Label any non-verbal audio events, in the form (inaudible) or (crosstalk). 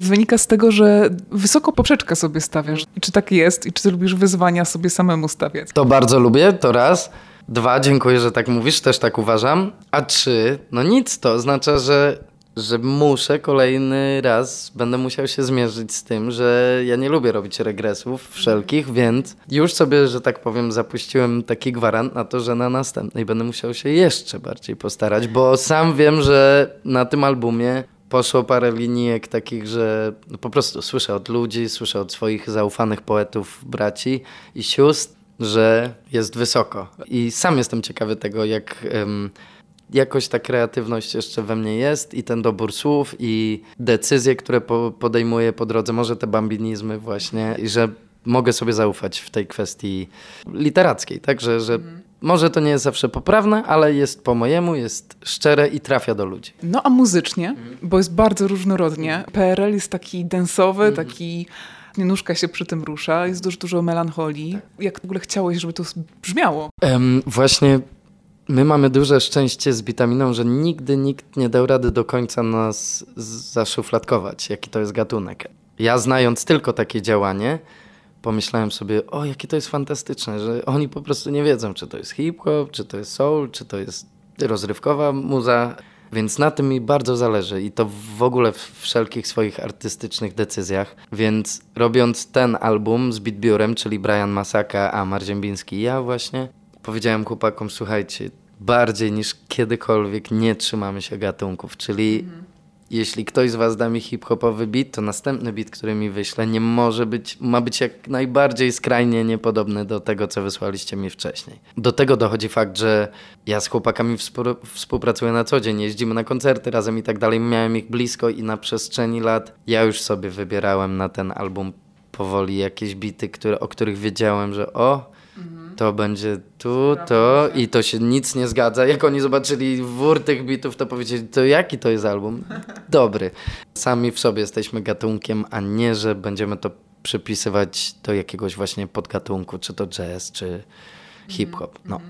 Wynika z tego, że wysoko poprzeczkę sobie stawiasz. I czy tak jest? I czy lubisz wyzwania sobie samemu stawiać? To bardzo lubię, to raz. Dwa, dziękuję, że tak mówisz, też tak uważam. A trzy, no nic, to oznacza, że, że muszę kolejny raz, będę musiał się zmierzyć z tym, że ja nie lubię robić regresów wszelkich, więc już sobie, że tak powiem, zapuściłem taki gwarant na to, że na następnej będę musiał się jeszcze bardziej postarać, bo sam wiem, że na tym albumie poszło parę linijek takich, że no po prostu słyszę od ludzi, słyszę od swoich zaufanych poetów, braci i sióstr, że jest wysoko. I sam jestem ciekawy tego, jak em, jakoś ta kreatywność jeszcze we mnie jest i ten dobór słów i decyzje, które po, podejmuję po drodze, może te bambinizmy właśnie i że mogę sobie zaufać w tej kwestii literackiej, tak, że, że może to nie jest zawsze poprawne, ale jest po mojemu, jest szczere i trafia do ludzi. No a muzycznie, bo jest bardzo różnorodnie. PRL jest taki densowy, taki nóżka się przy tym rusza, jest dużo, dużo melancholii. Jak w ogóle chciałeś, żeby to brzmiało? Em, właśnie my mamy duże szczęście z Bitaminą, że nigdy nikt nie dał rady do końca nas zaszufladkować, jaki to jest gatunek. Ja znając tylko takie działanie, pomyślałem sobie, o jakie to jest fantastyczne, że oni po prostu nie wiedzą, czy to jest hip-hop, czy to jest soul, czy to jest rozrywkowa muza. Więc na tym mi bardzo zależy i to w ogóle w wszelkich swoich artystycznych decyzjach. Więc robiąc ten album z Beatbiurem, czyli Brian Masaka, a Marziębiński i ja właśnie, powiedziałem chłopakom, słuchajcie, bardziej niż kiedykolwiek nie trzymamy się gatunków, czyli jeśli ktoś z was da mi hip-hopowy beat, to następny beat, który mi wyśle, nie może być, ma być jak najbardziej skrajnie niepodobny do tego, co wysłaliście mi wcześniej. Do tego dochodzi fakt, że ja z chłopakami współ- współpracuję na co dzień, jeździmy na koncerty razem i tak dalej, miałem ich blisko i na przestrzeni lat ja już sobie wybierałem na ten album powoli jakieś bity, które, o których wiedziałem, że o, to będzie tu, to i to się nic nie zgadza. Jak oni zobaczyli wór tych bitów, to powiedzieli, to jaki to jest album? (laughs) Dobry. Sami w sobie jesteśmy gatunkiem, a nie, że będziemy to przypisywać do jakiegoś właśnie podgatunku, czy to jazz, czy hip-hop. No.